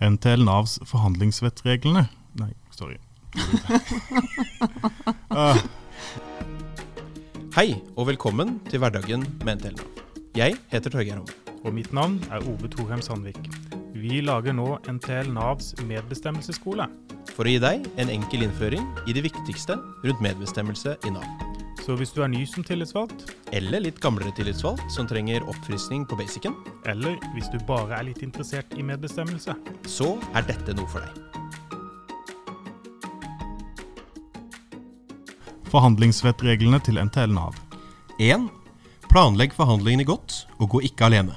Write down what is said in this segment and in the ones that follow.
NTL Navs forhandlingsvettreglene Nei, sorry. uh, Hei og velkommen til hverdagen med NTL Nav. Jeg heter Torgeir Homme. Og mitt navn er Ove Thorheim Sandvik. Vi lager nå NTL Navs medbestemmelsesskole. For å gi deg en enkel innføring i det viktigste rundt medbestemmelse i Nav. Så hvis du er ny som tillitsvalgt, Eller litt gamlere tillitsvalgt som trenger oppfriskning på basicen, eller hvis du bare er litt interessert i medbestemmelse, så er dette noe for deg. forhandlingsvettreglene til NTL Nav. 1. Planlegg forhandlingene godt, og gå ikke alene.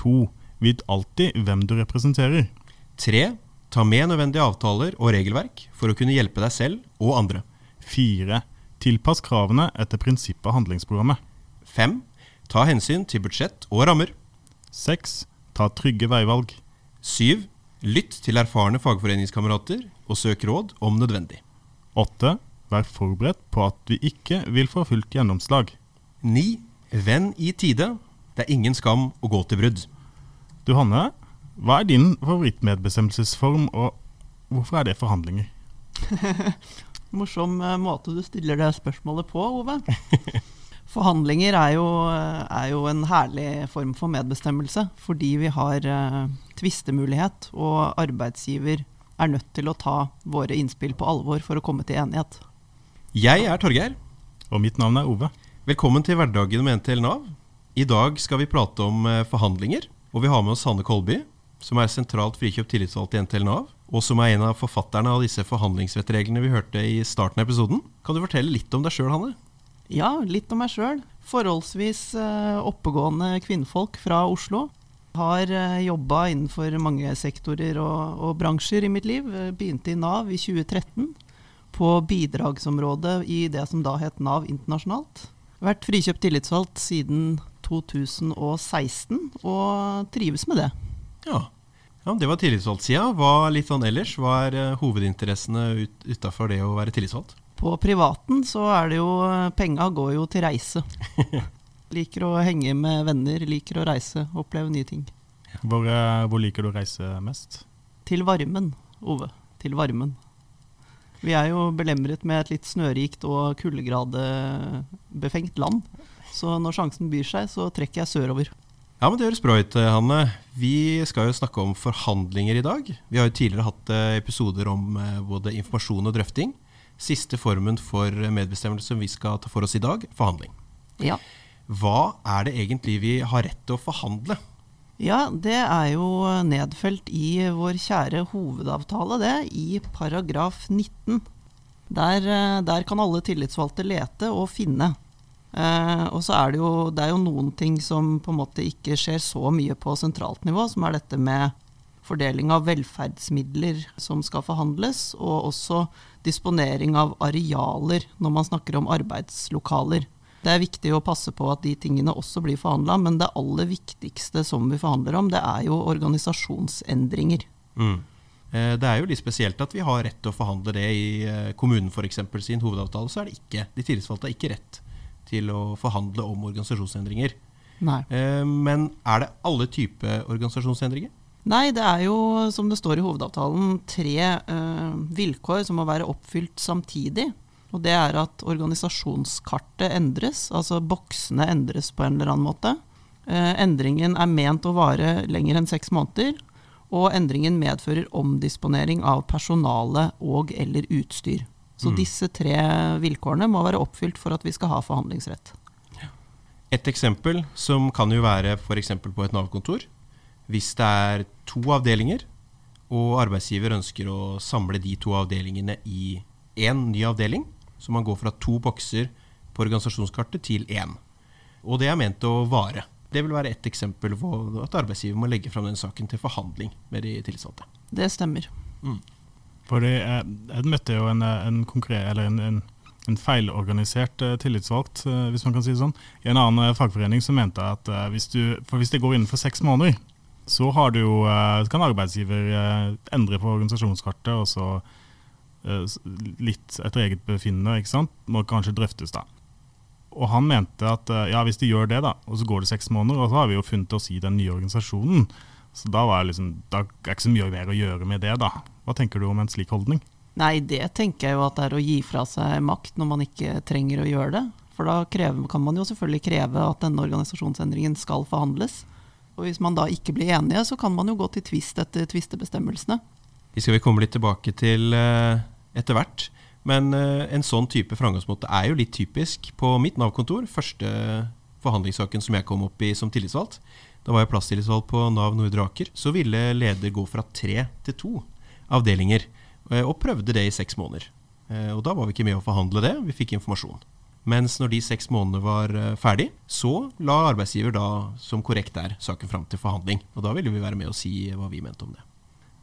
2. Vit alltid hvem du representerer. 3. Ta med nødvendige avtaler og regelverk for å kunne hjelpe deg selv og andre. 4. Tilpass kravene etter prinsippet av handlingsprogrammet. 5. Ta hensyn til budsjett og rammer. 6. Ta trygge veivalg. 7. Lytt til erfarne fagforeningskamerater og søk råd om nødvendig. 8. Vær forberedt på at vi ikke vil få fullt gjennomslag. 9. Venn i tide. Det er ingen skam å gå til brudd. Du Hanne, hva er din favorittmedbestemmelsesform, og hvorfor er det forhandlinger? Morsom eh, måte du stiller det spørsmålet på, Ove. Forhandlinger er jo, eh, er jo en herlig form for medbestemmelse, fordi vi har uh, tvistemulighet, og arbeidsgiver er nødt til å ta våre innspill på alvor for å komme til enighet. Jeg er Torgeir. Og mitt navn er Ove. Velkommen til hverdagen med NTL Nav. I dag skal vi prate om forhandlinger, og vi har med oss Hanne Kolby, som er sentralt frikjøpt tillitsvalgt i NTL Nav, og som er en av forfatterne av disse forhandlingsvettreglene vi hørte i starten av episoden. Kan du fortelle litt om deg sjøl, Hanne? Ja, litt om meg sjøl. Forholdsvis eh, oppegående kvinnfolk fra Oslo. Har uh, jobba innenfor mange sektorer og, og bransjer i mitt liv. Eh, Begynte i Nav i 2013, på bidragsområdet i det som da het Nav internasjonalt. Vært frikjøpt tillitsvalgt siden 2016, og trives med det. Ja. Ja det var tillitsvalgtsida. Hva litt sånn ellers? Hva er eh, hovedinteressene ut, utafor det å være tillitsvalgt? På privaten så er det jo Penga går jo til reise. liker å henge med venner, liker å reise, oppleve nye ting. Hvor, eh, hvor liker du å reise mest? Til varmen, Ove. Til varmen. Vi er jo belemret med et litt snørikt og kuldegradebefengt land. Så når sjansen byr seg, så trekker jeg sørover. Ja, men Det høres bra ut, Hanne. Vi skal jo snakke om forhandlinger i dag. Vi har jo tidligere hatt eh, episoder om eh, både informasjon og drøfting. Siste formen for medbestemmelse som vi skal ta for oss i dag, forhandling. Ja. Hva er det egentlig vi har rett til å forhandle? Ja, det er jo nedfelt i vår kjære hovedavtale, det, i paragraf 19. Der, eh, der kan alle tillitsvalgte lete og finne. Eh, og så er det, jo, det er jo noen ting som på en måte ikke skjer så mye på sentralt nivå, som er dette med fordeling av velferdsmidler som skal forhandles, og også disponering av arealer når man snakker om arbeidslokaler. Det er viktig å passe på at de tingene også blir forhandla, men det aller viktigste som vi forhandler om, det er jo organisasjonsendringer. Mm. Eh, det er jo litt spesielt at vi har rett til å forhandle det i eh, kommunen f.eks. sin hovedavtale. Så er det ikke, de tillitsvalgte har ikke rett til å forhandle om organisasjonsendringer. Nei. Eh, men er det alle typer organisasjonsendringer? Nei, det er jo, som det står i hovedavtalen, tre uh, vilkår som må være oppfylt samtidig. Og det er at organisasjonskartet endres, altså boksene endres på en eller annen måte. Eh, endringen er ment å vare lenger enn seks måneder, og endringen medfører omdisponering av personale og eller utstyr. Så Mm. disse tre vilkårene må være oppfylt for at vi skal ha forhandlingsrett. Et eksempel som kan jo være f.eks. på et Nav-kontor. Hvis det er to avdelinger, og arbeidsgiver ønsker å samle de to avdelingene i én ny avdeling, så man går fra to bokser på organisasjonskartet til én. Og det er ment å vare. Det vil være ett eksempel på at arbeidsgiver må legge fram den saken til forhandling med de tilsatte. Det stemmer. Fordi jeg, jeg møtte jo en, en, en, en, feilorganisert eh, tillitsvalgt, eh, hvis man kan si det sånn, i en annen eh, fagforening som mente at hvis, du, hvis det går innenfor seks måneder, så jo, kan arbeidsgiver endre på organisasjonskartet, og så litt etter eget befinnende, ikke sant, må kanskje drøftes da. Og han mente at ja, hvis de gjør det, da, og så går det seks måneder, og så har vi jo funnet oss i den nye organisasjonen, Så da, var jeg liksom, da er det ikke så mye mer å gjøre med det, da. Hva tenker du om en slik holdning? Nei, det tenker jeg jo at det er å gi fra seg makt når man ikke trenger å gjøre det. For da krever, kan man jo selvfølgelig kreve at denne organisasjonsendringen skal forhandles. Og hvis man da ikke blir enige, så kan man jo gå til tvist etter tvistebestemmelsene. De skal vi komme litt tilbake til eh, etter hvert. Men eh, en sånn type framgangsmåte er jo litt typisk. På mitt Nav-kontor, første forhandlingssaken som jeg kom opp i som tillitsvalgt, da var jeg plasstillitsvalgt på Nav Nordre Aker, så ville leder gå fra tre til to avdelinger. eh, Og prøvde det i seks måneder. Eh, Og da var vi ikke med å forhandle det, vi fikk informasjon. Mens når de seks månedene var eh, ferdig, så la arbeidsgiver da, som korrekt er, saken fram til forhandling. Og da ville vi være med og si hva vi mente om det.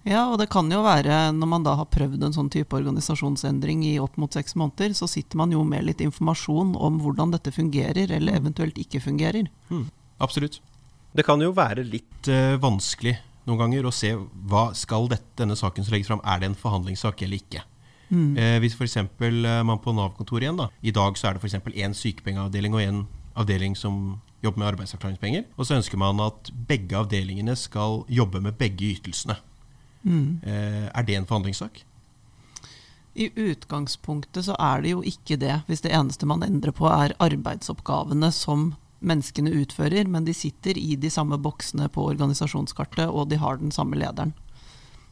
Ja, og det kan jo være, når man da har prøvd en sånn type organisasjonsendring i opp mot seks måneder, så sitter man jo med litt informasjon om hvordan dette fungerer, eller eventuelt ikke fungerer. Absolutt. Det kan jo være litt uh, vanskelig noen ganger å se hva skal dette, denne saken som legges fram, er det en forhandlingssak eller ikke. Eh, hvis f.eks. Eh, man på Nav-kontoret igjen, da. I dag så er det f.eks. én sykepengeavdeling og én avdeling som jobber med arbeidsavklaringspenger. Og så ønsker man at begge avdelingene skal jobbe med begge ytelsene. Eh, er det en forhandlingssak? I utgangspunktet så er det jo ikke det, hvis det eneste man endrer på er arbeidsoppgavene som menneskene utfører, men de sitter i de samme boksene på organisasjonskartet, og de har den samme lederen.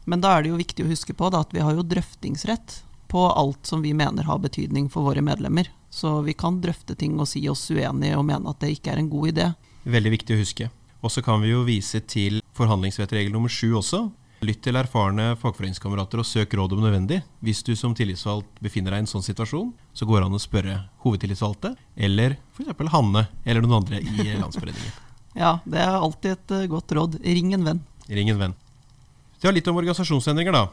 Men da er det jo viktig å huske på da, at vi har jo drøftingsrett på alt som vi mener har betydning for våre medlemmer. Så vi kan drøfte ting og si oss uenige og mene at det ikke er en god idé. Veldig viktig å huske. Og så kan vi jo vise til forhandlingsvettregel nummer sju også. Lytt til erfarne fagforeningskamerater og søk råd om nødvendig. Hvis du som tillitsvalgt befinner deg i en sånn situasjon, så går det an å spørre hovedtillitsvalgte, eller f.eks. Hanne eller noen andre i Landsforeningen. Ja, det er alltid et eh, godt råd. Ring en venn. Ring en venn. Det var litt om organisasjonsendringer, da.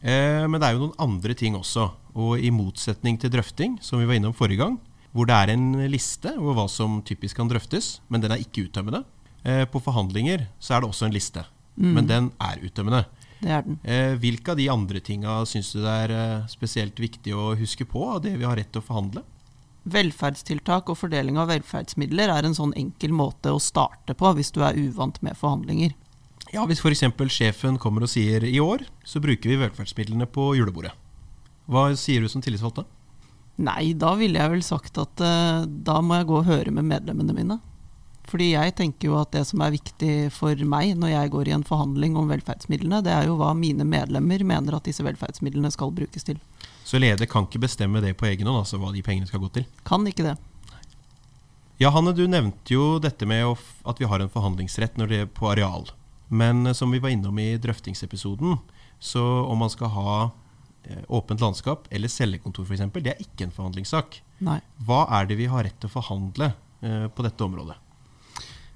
Eh, men det er jo noen andre ting også. Og i motsetning til drøfting, som vi var innom forrige gang, hvor det er en liste over hva som typisk kan drøftes, men den er ikke uttømmende. Eh, på forhandlinger så er det også en liste, men den er uttømmende. Det er den. Eh, hvilke av de andre tinga syns du det er eh, spesielt viktig å huske på av det vi har rett til å forhandle? Velferdstiltak og fordeling av velferdsmidler er en sånn enkel måte å starte på hvis du er uvant med forhandlinger. Ja, Hvis f.eks. sjefen kommer og sier i år så bruker vi velferdsmidlene på julebordet. Hva sier du som tillitsvalgt da? Nei, da ville jeg vel sagt at uh, da må jeg gå og høre med medlemmene mine. Fordi jeg tenker jo at det som er viktig for meg når jeg går i en forhandling om velferdsmidlene, det er jo hva mine medlemmer mener at disse velferdsmidlene skal brukes til. Så leder kan ikke bestemme det på egen hånd, altså hva de pengene skal gå til. Kan ikke det. Ja, Hanne, du nevnte jo dette med at vi har en forhandlingsrett når det er på areal. Men eh, som vi var innom i drøftingsepisoden, så om man skal ha eh, åpent landskap eller cellekontor f.eks., det er ikke en forhandlingssak. Nei. Hva er det vi har rett til å forhandle eh, på dette området?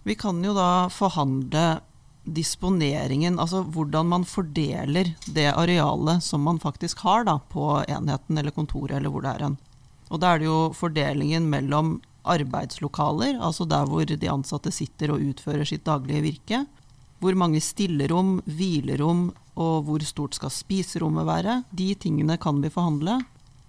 Vi kan jo da forhandle disponeringen, altså hvordan man fordeler det arealet som man faktisk har da, på enheten eller kontoret eller hvor det er hen. Og da er det jo fordelingen mellom arbeidslokaler, altså der hvor de ansatte sitter og utfører sitt daglige virke. Hvor mange stillerom, hvilerom og hvor stort skal spiserommet være. De tingene kan vi forhandle.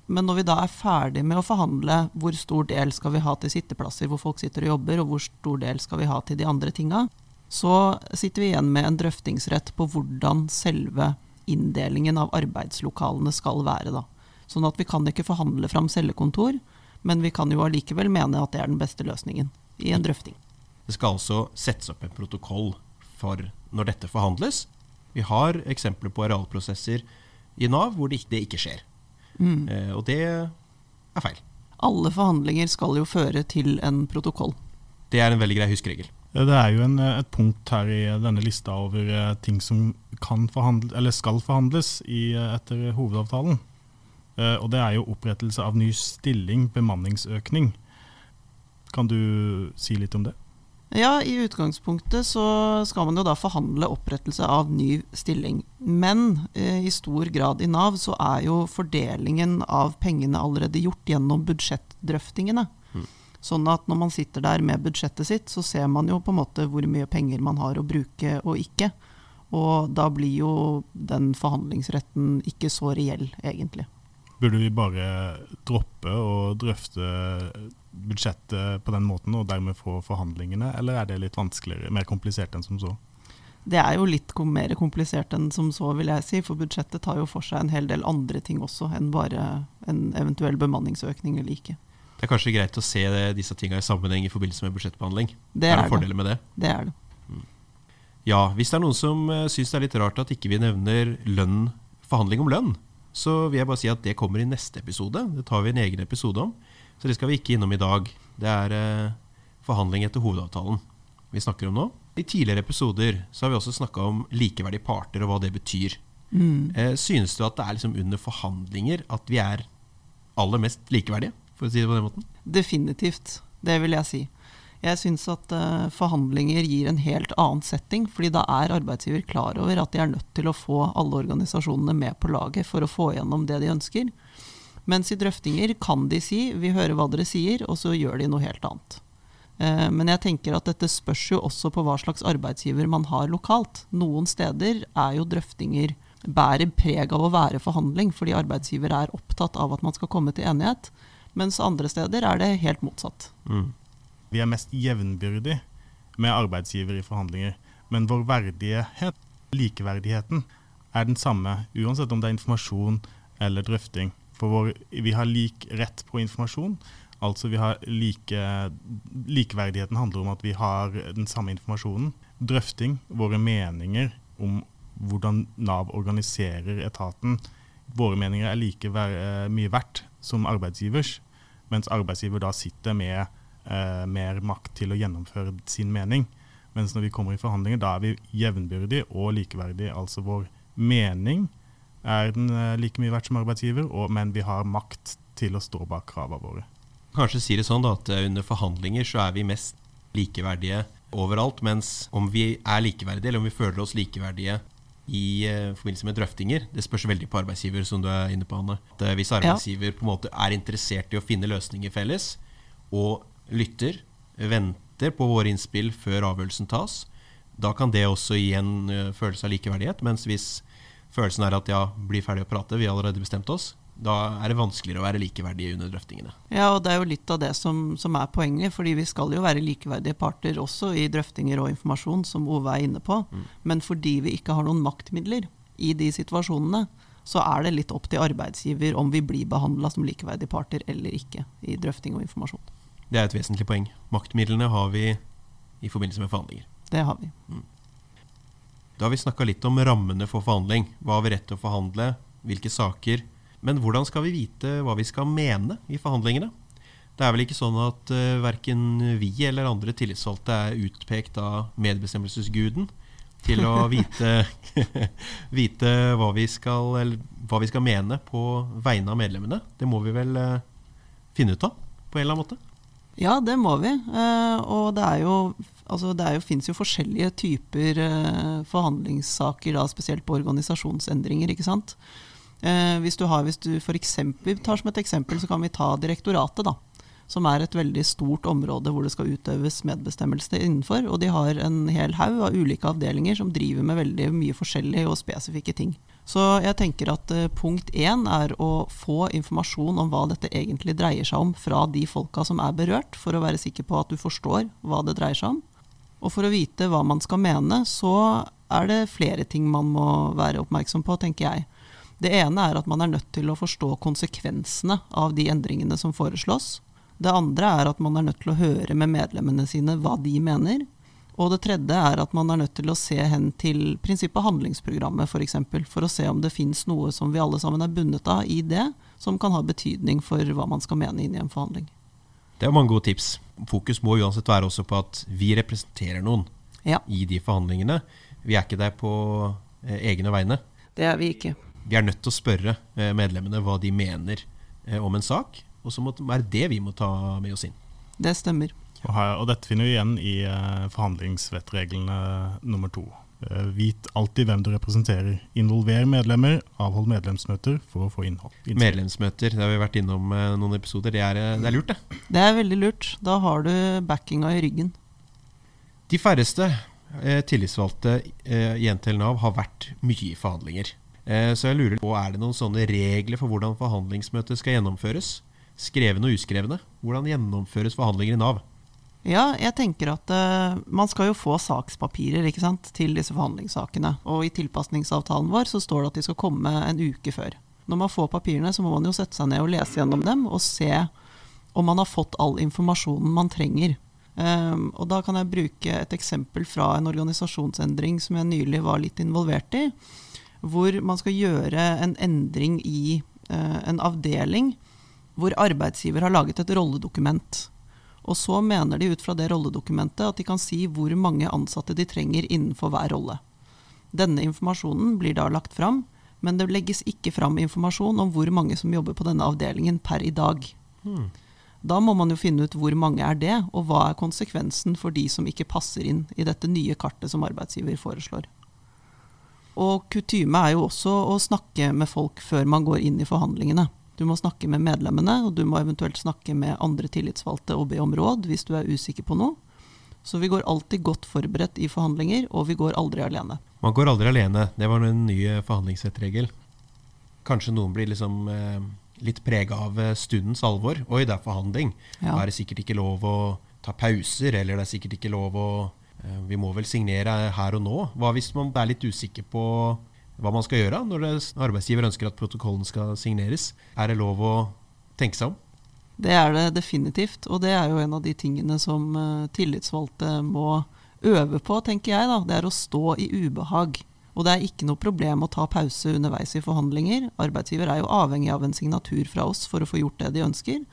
Men når vi da er ferdig med å forhandle hvor stor del skal vi ha til sitteplasser hvor folk sitter og jobber, og hvor stor del skal vi ha til de andre tinga, så sitter vi igjen med en drøftingsrett på hvordan selve inndelingen av arbeidslokalene skal være. Da. Sånn at vi kan ikke forhandle fram cellekontor, men vi kan jo allikevel mene at det er den beste løsningen i en drøfting. Det skal altså settes opp en protokoll for når dette forhandles. Vi har eksempler på arealprosesser i Nav hvor det ikke, det skjer. Eh, og det er feil. Alle forhandlinger skal jo føre til en protokoll. Det er en veldig grei huskeregel. Det er jo en, et punkt her i denne lista over eh, ting som kan forhandle, eller skal forhandles i, eh, etter hovedavtalen. Eh, Og det er jo opprettelse av ny stilling, bemanningsøkning. Kan du si litt om det? Ja, i utgangspunktet så skal man jo da forhandle opprettelse av ny stilling. Men eh, i stor grad i Nav så er jo fordelingen av pengene allerede gjort gjennom budsjettdrøftingene. Sånn at når man sitter der med budsjettet sitt, så ser man jo på en måte hvor mye penger man har å bruke og ikke. Og da blir jo den forhandlingsretten ikke så reell, egentlig. Burde vi bare droppe å drøfte budsjettet på den måten, og dermed få forhandlingene, eller er det litt vanskeligere, mer komplisert enn som så? Det er jo litt kom mer komplisert enn som så, vil jeg si. For budsjettet tar jo for seg en hel del andre ting også enn bare en eventuell bemanningsøkning eller ikke. Det er kanskje greit å se disse tinga i sammenheng i forbindelse med budsjettbehandling. Det er er det fordeler med det? Det er det. Ja, hvis det er noen som uh, syns det er litt rart at ikke vi nevner lønn, forhandling om lønn, så vil jeg bare si at det kommer i neste episode. Det tar vi en egen episode om. Så det skal vi ikke innom i dag. Det er eh, forhandling etter hovedavtalen vi snakker om nå. I tidligere episoder så har vi også snakka om likeverdige parter og hva det betyr. Mm. Eh, synes du at det er liksom under forhandlinger at vi er aller mest likeverdige, for å si det på den måten? Definitivt. Det vil jeg si. Jeg syns at uh, forhandlinger gir en helt annen setting, fordi da er arbeidsgiver klar over at de er nødt til å få alle organisasjonene med på laget for å få gjennom det de ønsker. Mens i drøftinger kan de si 'vi hører hva dere sier', og så gjør de noe helt annet. Uh, men jeg tenker at dette spørs jo også på hva slags arbeidsgiver man har lokalt. Noen steder er jo drøftinger bærer preg av å være forhandling, fordi arbeidsgiver er opptatt av at man skal komme til enighet. Mens andre steder er det helt motsatt. Mm. Vi er mest jevnbyrdig med arbeidsgiver i forhandlinger. Men vår verdighet, likeverdigheten, er den samme uansett om det er informasjon eller drøfting. For vår, vi har lik rett på informasjon. Altså vi har like, Likeverdigheten handler om at vi har den samme informasjonen. Drøfting, våre meninger om hvordan Nav organiserer etaten. Våre meninger er like ver mye verdt som arbeidsgivers, mens arbeidsgiver da sitter med eh, mer makt til å gjennomføre sin mening. Mens når vi kommer i forhandlinger, da er vi jevnbyrdige og likeverdige. Altså vår mening er den eh, like mye verdt som arbeidsgiver, og, men vi har makt til å stå bak kravene våre. Kanskje si det sånn da, at under forhandlinger så er vi mest likeverdige overalt, mens om vi er likeverdige, eller om vi føler oss likeverdige i uh, forbindelse med drøftinger. Det spørs veldig på arbeidsgiver, som du er inne på, Anne. At, uh, hvis arbeidsgiver på en måte er interessert i å finne løsninger felles, og lytter, venter på våre innspill før avgjørelsen tas, da kan det også gi en uh, følelse av likeverdighet. Mens hvis følelsen er at ja, bli ferdig å prate, vi har allerede bestemt oss, da er det vanskeligere å være likeverdige under drøftingene. Ja, og det er jo litt av det som, som, er poenget. fordi vi skal jo være likeverdige parter også i drøftinger og informasjon, som Ove er inne på. Mm. Men fordi vi ikke har noen maktmidler i de situasjonene, så er det litt opp til arbeidsgiver om vi blir behandla som likeverdige parter eller ikke i drøfting og informasjon. Det er et vesentlig poeng. Maktmidlene har vi i forbindelse med forhandlinger. Det har vi. Mm. Da har vi snakka litt om rammene for forhandling. Hva har vi rett til å forhandle? Hvilke saker? Men hvordan skal vi vite hva vi skal mene i forhandlingene? Det er vel ikke sånn at uh, eh, verken vi eller andre tillitsvalgte er utpekt av medbestemmelsesguden til å vite, vite hva, vi skal, eller, hva, vi skal, mene på vegne av medlemmene. Det må vi vel uh, finne ut av på en eller annen måte? Ja, det må vi. Uh, og det er jo altså det jo, finnes jo forskjellige typer forhandlingssaker, da, spesielt på organisasjonsendringer. ikke sant? Eh, hvis du, har, hvis du for eksempel, tar som et eksempel, så kan vi ta direktoratet, da. Som er et veldig stort område hvor det skal utøves medbestemmelse innenfor. Og de har en hel haug av ulike avdelinger som driver med veldig mye forskjellige og spesifikke ting. Så jeg tenker at uh, punkt én er å få informasjon om hva dette egentlig dreier seg om fra de folka som er berørt, for å være sikker på at du forstår hva det dreier seg om. Og for å vite hva man skal mene, så er det flere ting man må være oppmerksom på, tenker jeg. Det ene er at man er nødt til å forstå konsekvensene av de endringene som foreslås. Det andre er at man er nødt til å høre med medlemmene sine hva de mener. Og det tredje er at man er nødt til å se hen til prinsippet handlingsprogrammet f.eks. For, eksempel, for å se om det fins noe som vi alle sammen er bundet av i det, som kan ha betydning for hva man skal mene inn i en forhandling. Det er mange gode tips. Fokus må uansett være også på at vi representerer noen ja. i de forhandlingene. Vi er ikke der på eh, egne vegne. Det er vi ikke vi er nødt til å spørre eh, medlemmene hva de mener eh, om en sak. Og så er det det vi må ta med oss inn. Det stemmer. Og, her, og dette finner vi igjen i uh, forhandlingsvettreglene nummer to. Uh, vit alltid hvem du representerer. Involver medlemmer. Avhold medlemsmøter for å få innhold. Innsikt. Medlemsmøter, det har vi vært innom uh, noen episoder. Det er, det er, lurt, det. Det er veldig lurt. Da har du backinga i ryggen. De færreste tillitsvalgte i NTL Nav har vært mye i forhandlinger. Eh, så jeg lurer på, er det noen sånne regler for hvordan forhandlingsmøtet skal gjennomføres? Skrevne og uskrevne. Hvordan gjennomføres forhandlinger i Nav? Ja, jeg tenker at uh, man skal jo få sakspapirer ikke sant, til disse forhandlingssakene. Og i tilpasningsavtalen vår så står det at de skal komme en uke før. Når man får papirene, så må man jo sette seg ned og lese gjennom dem og se om man har fått all informasjonen man trenger. Um, og da kan jeg bruke et eksempel fra en organisasjonsendring som jeg nylig var litt involvert i. Hvor man skal gjøre en endring i uh, en avdeling hvor arbeidsgiver har laget et rolledokument. Og så mener de ut fra det rolledokumentet at de kan si hvor mange ansatte de trenger innenfor hver rolle. Denne informasjonen blir da lagt fram, men det legges ikke fram informasjon om hvor mange som jobber på denne avdelingen per i dag. Hmm. Da må man jo finne ut hvor mange er det, og hva er konsekvensen for de som ikke passer inn i dette nye kartet som arbeidsgiver foreslår. Og kutyme er jo også å snakke med folk før man går inn i forhandlingene. Du må snakke med medlemmene, og du må eventuelt snakke med andre tillitsvalgte og be om råd hvis du er usikker på noe. Så vi går alltid godt forberedt i forhandlinger, og vi går aldri alene. Man går aldri alene. Det var en ny forhandlingsrettregel. Kanskje noen blir liksom eh, litt prega av eh, stundens alvor. Oi, det er forhandling. Ja. Da er det sikkert ikke lov å ta pauser, eller det er sikkert ikke lov å eh, Vi må vel signere her og nå. Hva hvis man er litt usikker på hva man skal gjøre når arbeidsgiver ønsker at protokollen skal signeres. Er det lov å tenke seg om? Det er det definitivt, og det er jo en av de tingene som uh, tillitsvalgte må øve på, tenker jeg. da. Det er å stå i ubehag. Og det er ikke noe problem å ta pause underveis i forhandlinger. Arbeidsgiver er jo avhengig av en signatur fra oss for å få gjort det de ønsker.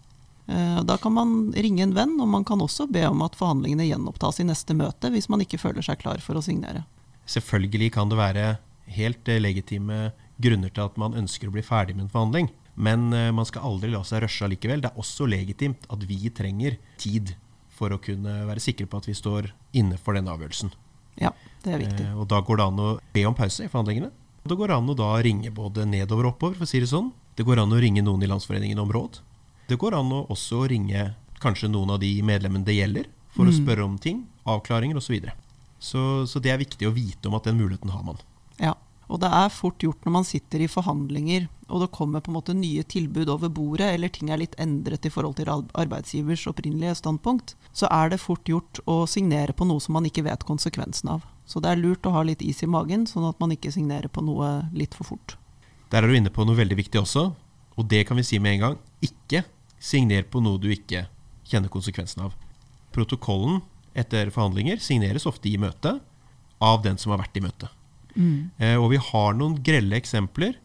Uh, da kan man ringe en venn, og man kan også be om at forhandlingene gjenopptas i neste møte hvis man ikke føler seg klar for å signere. Selvfølgelig kan det være helt eh, legitime grunner til at man ønsker å bli ferdig med en forhandling. Men eh, man skal aldri la seg rushe allikevel. Det er også legitimt at vi trenger tid for å kunne være sikre på at vi står inne for den avgjørelsen. Ja, det er viktig. Eh, og Da går det an å be om pause i forhandlingene. Og Det går an å da ringe både nedover og oppover, for å si det sånn. Det går an å ringe noen i Landsforeningen om råd. Det går an å også ringe kanskje noen av de medlemmene det gjelder, for mm. å spørre om ting, avklaringer osv. Så, så Så det er viktig å vite om at den muligheten har man. Ja. Og det er fort gjort når man sitter i forhandlinger og det kommer på en måte nye tilbud over bordet, eller ting er litt endret i forhold til arbeidsgivers opprinnelige standpunkt, så er det fort gjort å signere på noe som man ikke vet konsekvensen av. Så det er lurt å ha litt is i magen, sånn at man ikke signerer på noe litt for fort. Der er du inne på noe veldig viktig også, og det kan vi si med en gang. Ikke signer på noe du ikke kjenner konsekvensen av. Protokollen etter forhandlinger signeres ofte i møte av den som har vært i møtet. Mm. Eh, og vi har noen grelle eksempler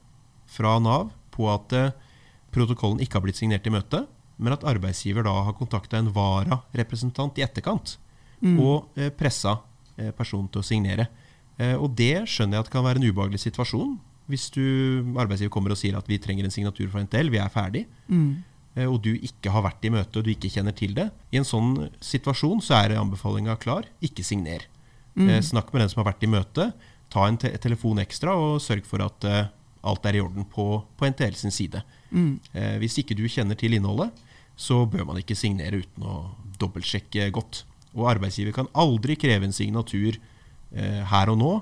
fra Nav på at eh, protokollen ikke har blitt signert i møte, men at arbeidsgiver da har kontakta en vararepresentant i etterkant mm. og eh, pressa eh, personen til å signere. Eh, og det skjønner jeg at kan være en ubehagelig situasjon hvis du, arbeidsgiver kommer og sier at vi trenger en signatur fra NTL, vi er ferdig. Mm. Eh, og du ikke har vært i møte og du ikke kjenner til det. I en sånn situasjon så er anbefalinga klar ikke signer. Mm. snakk med den som har vært i møte ta en te telefon ekstra og sørg for at uh, alt er i orden på, på NTL sin side. Mm. Uh, hvis ikke du kjenner til innholdet, så bør man ikke signere uten å dobbeltsjekke godt. Og arbeidsgiver kan aldri kreve en signatur uh, her og nå.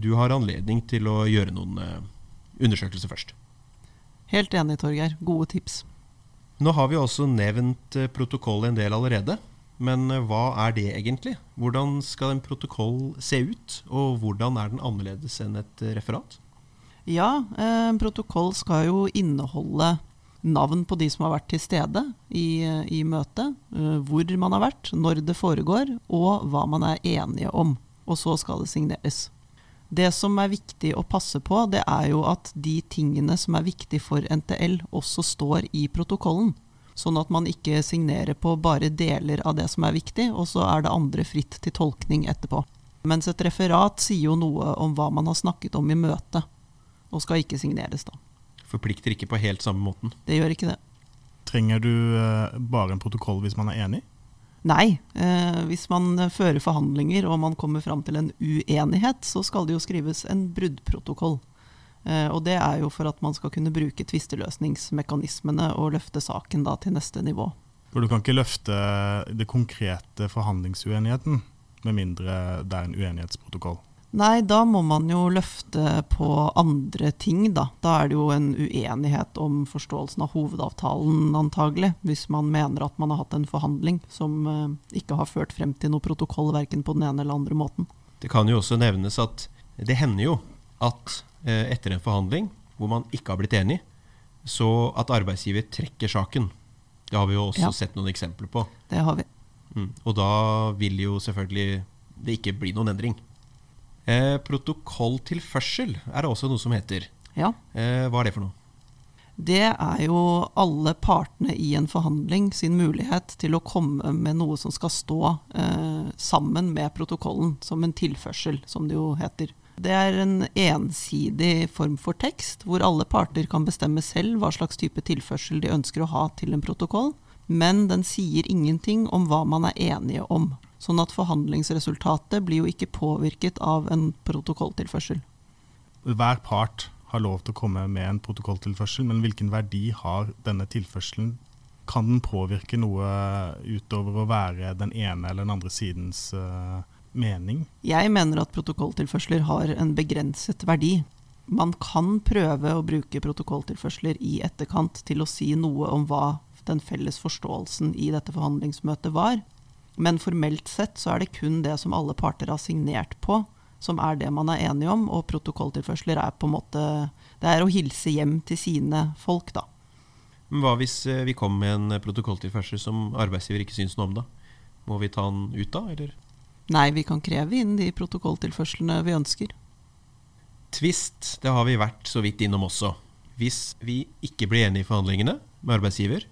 du har anledning til å gjøre noen undersøkelser først. Helt enig, Torgeir. Gode tips. Nå har vi også nevnt protokoll en del allerede. Men eh, hva er det egentlig? Hvordan skal en protokoll se ut, og hvordan er den annerledes enn et eh, referat? Ja, en eh, protokoll skal jo inneholde navn på de som har vært til stede i, i møtet, hvor man har vært, når det foregår, og hva man er enige om. Og så skal det signeres. Det som er viktig å passe på, det er jo at de tingene som er viktige for NTL, også står i protokollen. Sånn at man ikke signerer på bare deler av det som er viktig, og så er det andre fritt til tolkning etterpå. Mens et referat sier jo noe om hva man har snakket om i møtet, og skal ikke signeres da. Forplikter ikke på helt samme måten? Det gjør ikke det. Trenger du uh, bare en protokoll hvis man er enig? Nei. Eh, hvis man fører forhandlinger og man kommer fram til en uenighet, så skal det jo skrives en bruddprotokoll. Eh, og det er jo for at man skal kunne bruke tvisteløsningsmekanismene og løfte saken da til neste nivå. For du kan ikke løfte det konkrete forhandlingsuenigheten med mindre det er en uenighetsprotokoll? Nei, da må man jo løfte på andre ting, da. Da er det jo en uenighet om forståelsen av hovedavtalen, antagelig. Hvis man mener at man har hatt en forhandling som eh, ikke har ført frem til noe protokoll, verken på den ene eller andre måten. Det kan jo også nevnes at det hender jo at etter en forhandling hvor man ikke har blitt enig, så at arbeidsgiver trekker saken. Det har vi jo også Ja. sett noen eksempler på. Det har vi. Mm. Og da vil jo selvfølgelig det ikke bli noen endring. Eh, protokolltilførsel er det også noe som heter. Ja. Eh, hva er det for noe? Det er jo alle partene i en forhandling sin mulighet til å komme med noe som skal stå eh, sammen med protokollen, som en tilførsel, som det jo heter. Det er en ensidig form for tekst, hvor alle parter kan bestemme selv hva slags type tilførsel de ønsker å ha til en protokoll, men den sier ingenting om hva man er enige om. Sånn at forhandlingsresultatet blir jo ikke påvirket av en protokolltilførsel. Hver part har lov til å komme med en protokolltilførsel, men hvilken verdi har denne tilførselen? Kan den påvirke noe utover å være den ene eller den andre sidens eh, mening? Jeg mener at protokolltilførsler har en begrenset verdi. Man kan prøve å bruke protokolltilførsler i etterkant til å si noe om hva den felles forståelsen i dette forhandlingsmøtet var. Men formelt sett så er det kun det som alle parter har signert på, som er det man er enige om, og protokolltilførsler er på en måte Det er å hilse hjem til sine folk, da. Men hva hvis eh, vi kom med en protokolltilførsel som arbeidsgiver ikke syns noe om, da? Må vi ta den ut da, eller? Nei, vi kan kreve inn de protokolltilførslene vi ønsker. Tvist, det har vi vært så vidt innom også. Hvis vi ikke blir enige i forhandlingene med arbeidsgiver,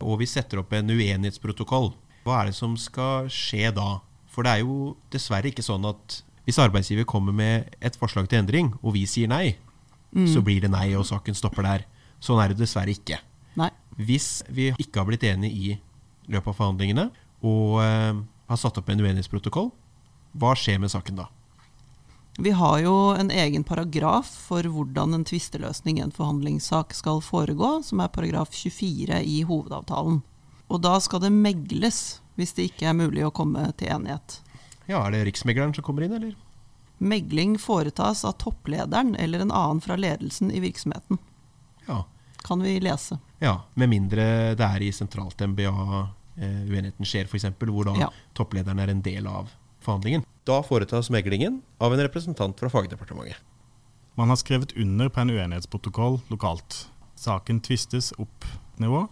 og vi setter opp en uenighetsprotokoll, hva er det som skal skje da? For det er jo dessverre ikke sånn at hvis arbeidsgiver kommer med et forslag til endring, og vi sier nei, så blir det nei, og saken stopper der. Sånn er det dessverre ikke. Nei. Hvis vi ikke har blitt enige i løpet av forhandlingene, og eh, har satt opp en uenighetsprotokoll, hva skjer med saken da? Vi har jo en egen paragraf for hvordan en tvisteløsning i en forhandlingssak skal foregå, som er paragraf 24 i hovedavtalen. Og da skal det megles hvis det ikke er mulig å komme til enighet. Ja, Er det Riksmegleren som kommer inn, eller? Megling foretas av topplederen eller en annen fra ledelsen i virksomheten, Ja. kan vi lese. Ja, Med mindre det er i sentralt MBA uenigheten skjer, f.eks., hvor da Ja. topplederen er en del av forhandlingen. Da foretas meglingen av en representant fra fagdepartementet. Man har skrevet under på en uenighetsprotokoll lokalt. Saken tvistes opp nivå,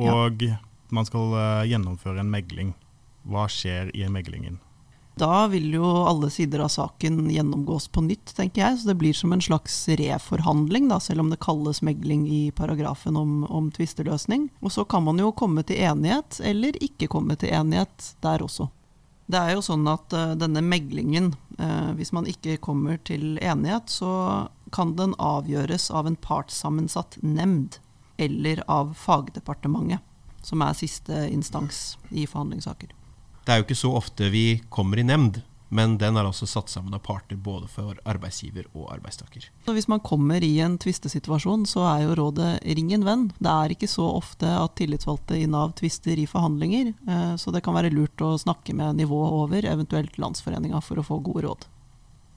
og man skal eh, gjennomføre en megling. Hva skjer i meglingen? Da vil jo alle sider av saken gjennomgås på nytt, tenker jeg. Så det blir som en slags reforhandling, da, selv om det kalles megling i paragrafen om, om tvisteløsning. Og så kan man jo komme til enighet, eller ikke komme til enighet der også. Det er jo sånn at uh, denne meglingen, uh, hvis man ikke kommer til enighet, så kan den avgjøres av en partssammensatt nemnd, eller av fagdepartementet, som er siste instans i forhandlingssaker. Det er jo ikke så ofte vi kommer i nemnd, men den er altså satt sammen av parter både for arbeidsgiver og arbeidstaker. Så hvis man kommer i en tvistesituasjon, så er jo rådet ring en venn. Det er ikke så ofte at tillitsvalgte i Nav tvister i forhandlinger, eh, så det kan være lurt å snakke med nivået over, eventuelt Landsforeninga, for å få gode råd.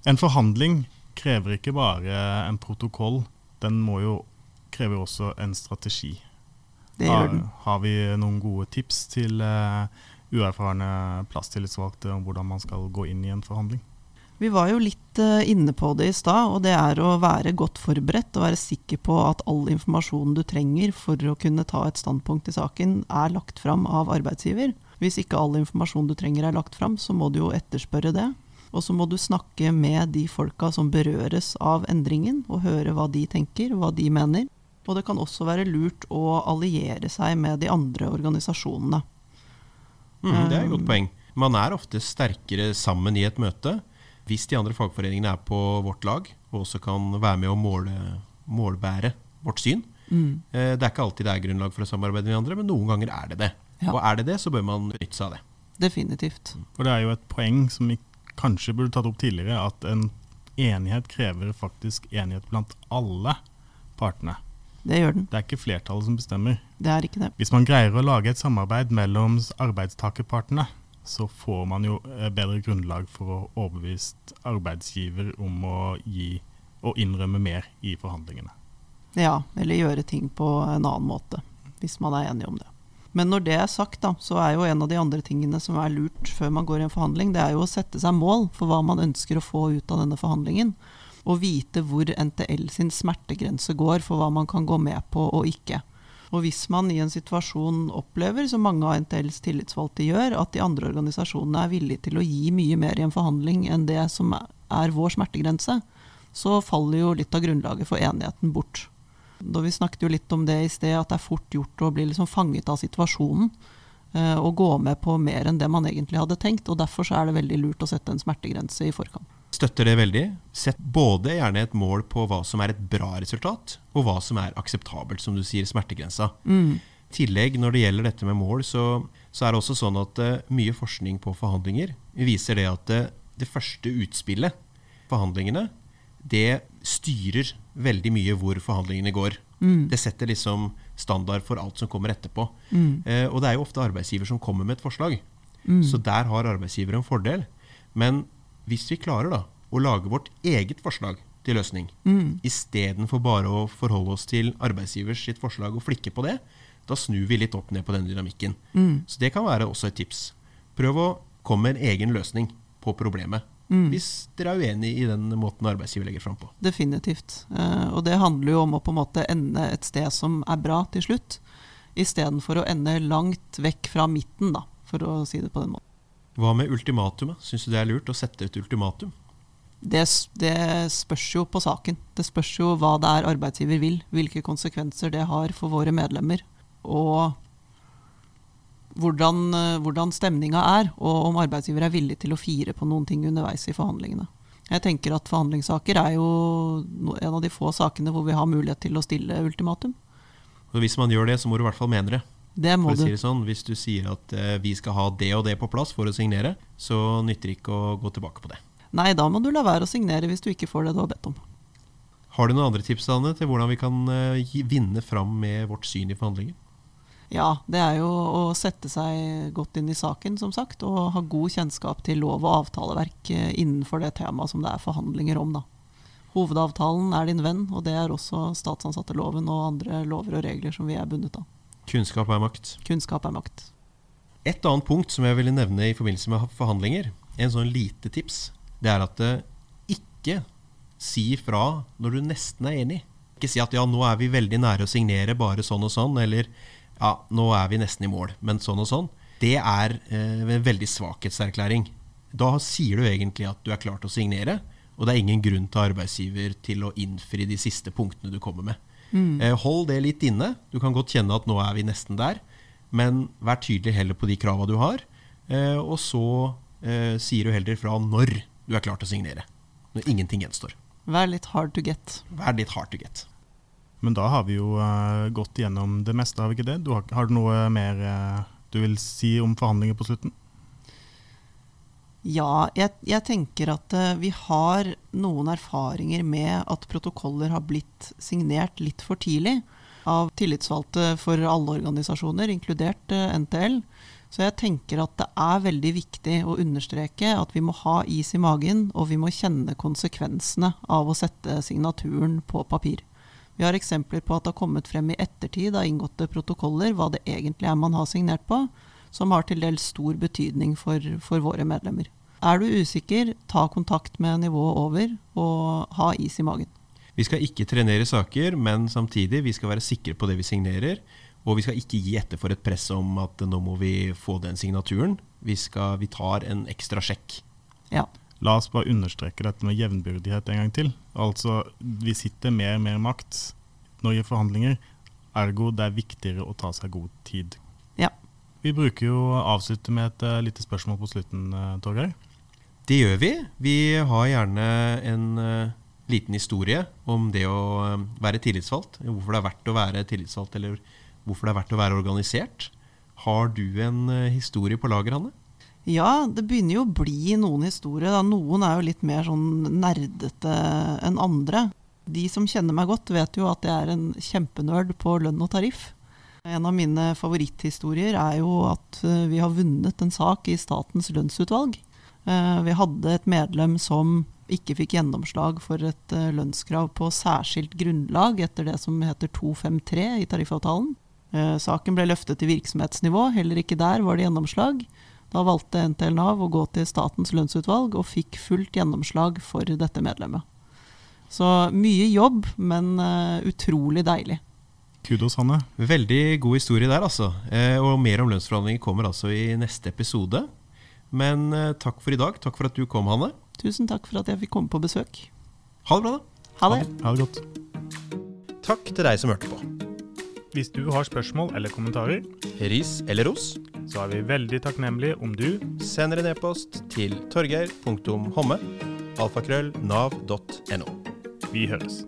En forhandling krever ikke bare en protokoll, den må jo krever også en strategi. Det har, gjør den. har vi noen gode tips til eh, uerfarne plasstillitsvalgte om hvordan man skal gå inn i en forhandling? Vi var jo litt eh, inne på det i stad, og det er å være godt forberedt og være sikker på at all informasjonen du trenger for å kunne ta et standpunkt i saken, er lagt fram av arbeidsgiver. Hvis ikke all informasjon du trenger er lagt fram, så må du jo etterspørre det. Og så må du snakke med de folka som berøres av endringen, og høre hva de tenker, hva de mener. Og det kan også være lurt å alliere seg med de andre organisasjonene. Mm, det er et godt poeng. Man er ofte sterkere sammen i et møte hvis de andre fagforeningene er på vårt lag og også kan være med å måle, målbære vårt syn. Mm. Eh, Det er ikke alltid det er grunnlag for å samarbeide med andre, men noen ganger er det det. Ja. Og er det det, så bør man benytte seg av det. Definitivt. For det er jo et poeng som vi kanskje burde tatt opp tidligere, at en enighet krever faktisk enighet blant alle partene. Det gjør den. Det er ikke flertallet som bestemmer. Det er ikke det. Hvis man greier å lage et samarbeid mellom arbeidstakerpartene, så får man jo eh, bedre grunnlag for å overbevise arbeidsgiver om å gi og innrømme mer i forhandlingene. Ja, eller gjøre ting på en annen måte, hvis man er enig om det. Men når det er sagt, da, så er jo en av de andre tingene som er lurt før man går i en forhandling, det er jo å sette seg mål for hva man ønsker å få ut av denne forhandlingen. Og vite hvor NTL sin smertegrense går for hva man kan gå med på og ikke. Og hvis man i en situasjon opplever, som mange av NTLs tillitsvalgte gjør, at de andre organisasjonene er villige til å gi mye mer i en forhandling enn det som er vår smertegrense, så faller jo litt av grunnlaget for enigheten bort. Da vi snakket jo litt om det i sted, at det er fort gjort å bli liksom fanget av situasjonen. Eh, og gå med på mer enn det man egentlig hadde tenkt. og Derfor er det veldig lurt å sette en smertegrense i forkant. Støtter det veldig. Sett både gjerne et mål på hva som er et bra resultat, og hva som er akseptabelt, som du sier, smertegrensa. Mm. I tillegg, når det gjelder dette med mål, så, så er det også sånn at uh, mye forskning på forhandlinger viser det at uh, det første utspillet, forhandlingene, det styrer veldig mye hvor forhandlingene går. Mm. Det setter liksom standard for alt som kommer etterpå. Mm. Uh, og det er jo ofte arbeidsgiver som kommer med et forslag. Mm. Så der har arbeidsgiver en fordel. Men hvis vi klarer da å lage vårt eget forslag til løsning, Mm. istedenfor bare å forholde oss til arbeidsgivers sitt forslag og flikke på det, da snur vi litt opp ned på den dynamikken. Mm. Så det kan være også et tips. Prøv å komme med en egen løsning på problemet. Mm. Hvis dere er uenig i den måten arbeidsgiver legger fram på. Definitivt. Eh, og det handler jo om å på en måte ende et sted som er bra til slutt, istedenfor å ende langt vekk fra midten, da, for å si det på den måten. Hva med ultimatumet? Syns du det er lurt å sette et ultimatum? Det, det spørs jo på saken. Det spørs jo hva det er arbeidsgiver vil, hvilke konsekvenser det har for våre medlemmer, og hvordan, hvordan stemninga er, og om arbeidsgiver er villig til å fire på noen ting underveis i forhandlingene. Jeg tenker at Forhandlingssaker er jo en av de få sakene hvor vi har mulighet til å stille ultimatum. Og hvis man gjør det, så må du i hvert fall mene det. Det må å si sånn, Hvis du sier at eh, vi skal ha det og det på plass for å signere, så nytter det ikke å gå tilbake på det. Nei, da må du la være å signere hvis du ikke får det du har bedt om. Har du noen andre tips Anne, til hvordan vi kan eh, vinne fram med vårt syn i forhandlinger? Ja, det er jo å sette seg godt inn i saken, som sagt, og ha god kjennskap til lov- og avtaleverk eh, innenfor det temaet som det er forhandlinger om. Da. Hovedavtalen er din venn, og det er også statsansatteloven og andre lover og regler som vi er bundet av. Kunnskap er makt. Kunnskap er makt. Et annet punkt som jeg ville nevne i forbindelse med forhandlinger, en sånn lite tips, det er at eh, ikke si fra når du nesten er enig. Ikke si at ja, nå er vi veldig nære å signere, bare sånn og sånn, eller ja, nå er vi nesten i mål, men sånn og sånn. Det er eh, en veldig svakhetserklæring. Da sier du egentlig at du er klar til å signere, og det er ingen grunn til arbeidsgiver til å innfri de siste punktene du kommer med. Eh, hold det litt inne. Du kan godt kjenne at nå er vi nesten der, men vær tydelig heller på de krava du har. Eh, og så eh, sier du heller fra når du er klar til å signere. Når ingenting gjenstår. Vær litt hard to get. Vær litt hard to get. Men da har vi jo gått gjennom det meste, har vi ikke det? Du har, har du noe mer du vil si om forhandlinger på slutten? Ja, jeg, jeg tenker at eh, vi har noen erfaringer med at protokoller har blitt signert litt for tidlig av tillitsvalgte for alle organisasjoner, inkludert eh, NTL. Så jeg tenker at det er veldig viktig å understreke at vi må ha is i magen, og vi må kjenne konsekvensene av å sette signaturen på papir. Vi har eksempler på at det har kommet frem i ettertid av inngåtte protokoller hva det egentlig er man har signert på, som har til dels stor betydning for, for våre medlemmer. Er du usikker, ta kontakt med nivået over, og ha is i magen. Vi skal ikke trenere saker, men samtidig vi skal være sikre på det vi signerer. Og vi skal ikke gi etter for et press om at nå må vi få den signaturen. Vi, skal, vi tar en ekstra sjekk. Ja. La oss bare understreke dette med jevnbyrdighet en gang til. Altså, Vi sitter med mer makt når vi gjør forhandlinger, ergo det er viktigere å ta seg god tid. Vi bruker jo å avslutte med et uh, lite spørsmål på slutten, uh, Torgeir. Det gjør vi. Vi har gjerne en uh, liten historie om det å uh, være tillitsvalgt. Hvorfor det er verdt å være tillitsvalgt, eller hvorfor det er verdt å være organisert. Har du en historie på lager, Hanne? Ja, det begynner jo å bli noen historier. Da. Noen er jo litt mer sånn nerdete enn andre. De som kjenner meg godt, vet jo at jeg er en kjempenerd på lønn og tariff. En av mine favoritthistorier er jo at eh, vi har vunnet en sak i Statens lønnsutvalg. Eh, Vi hadde et medlem som ikke fikk gjennomslag for et eh, lønnskrav på særskilt grunnlag etter det som heter 253 i tariffavtalen. Saken ble løftet til virksomhetsnivå, heller ikke der var det gjennomslag. Da valgte NTL Nav å gå til Statens lønnsutvalg og fikk fullt gjennomslag for dette medlemmet. Så mye jobb, men utrolig deilig. Kudos, Hanne. Veldig god historie der, altså. Eh, og mer om lønnsforhandlinger kommer altså i neste episode. Men eh, takk for i dag. Takk for at du kom, Hanne. Tusen takk for at jeg fikk komme på besøk. Ha det bra, da. Ha det. Ha det godt. Takk til deg som hørte på. Hvis du har spørsmål eller kommentarer, Ris eller ros, så er vi veldig takknemlige om du sender en e-post til torgeir.homme. alfakrøll nav.no. Vi høres.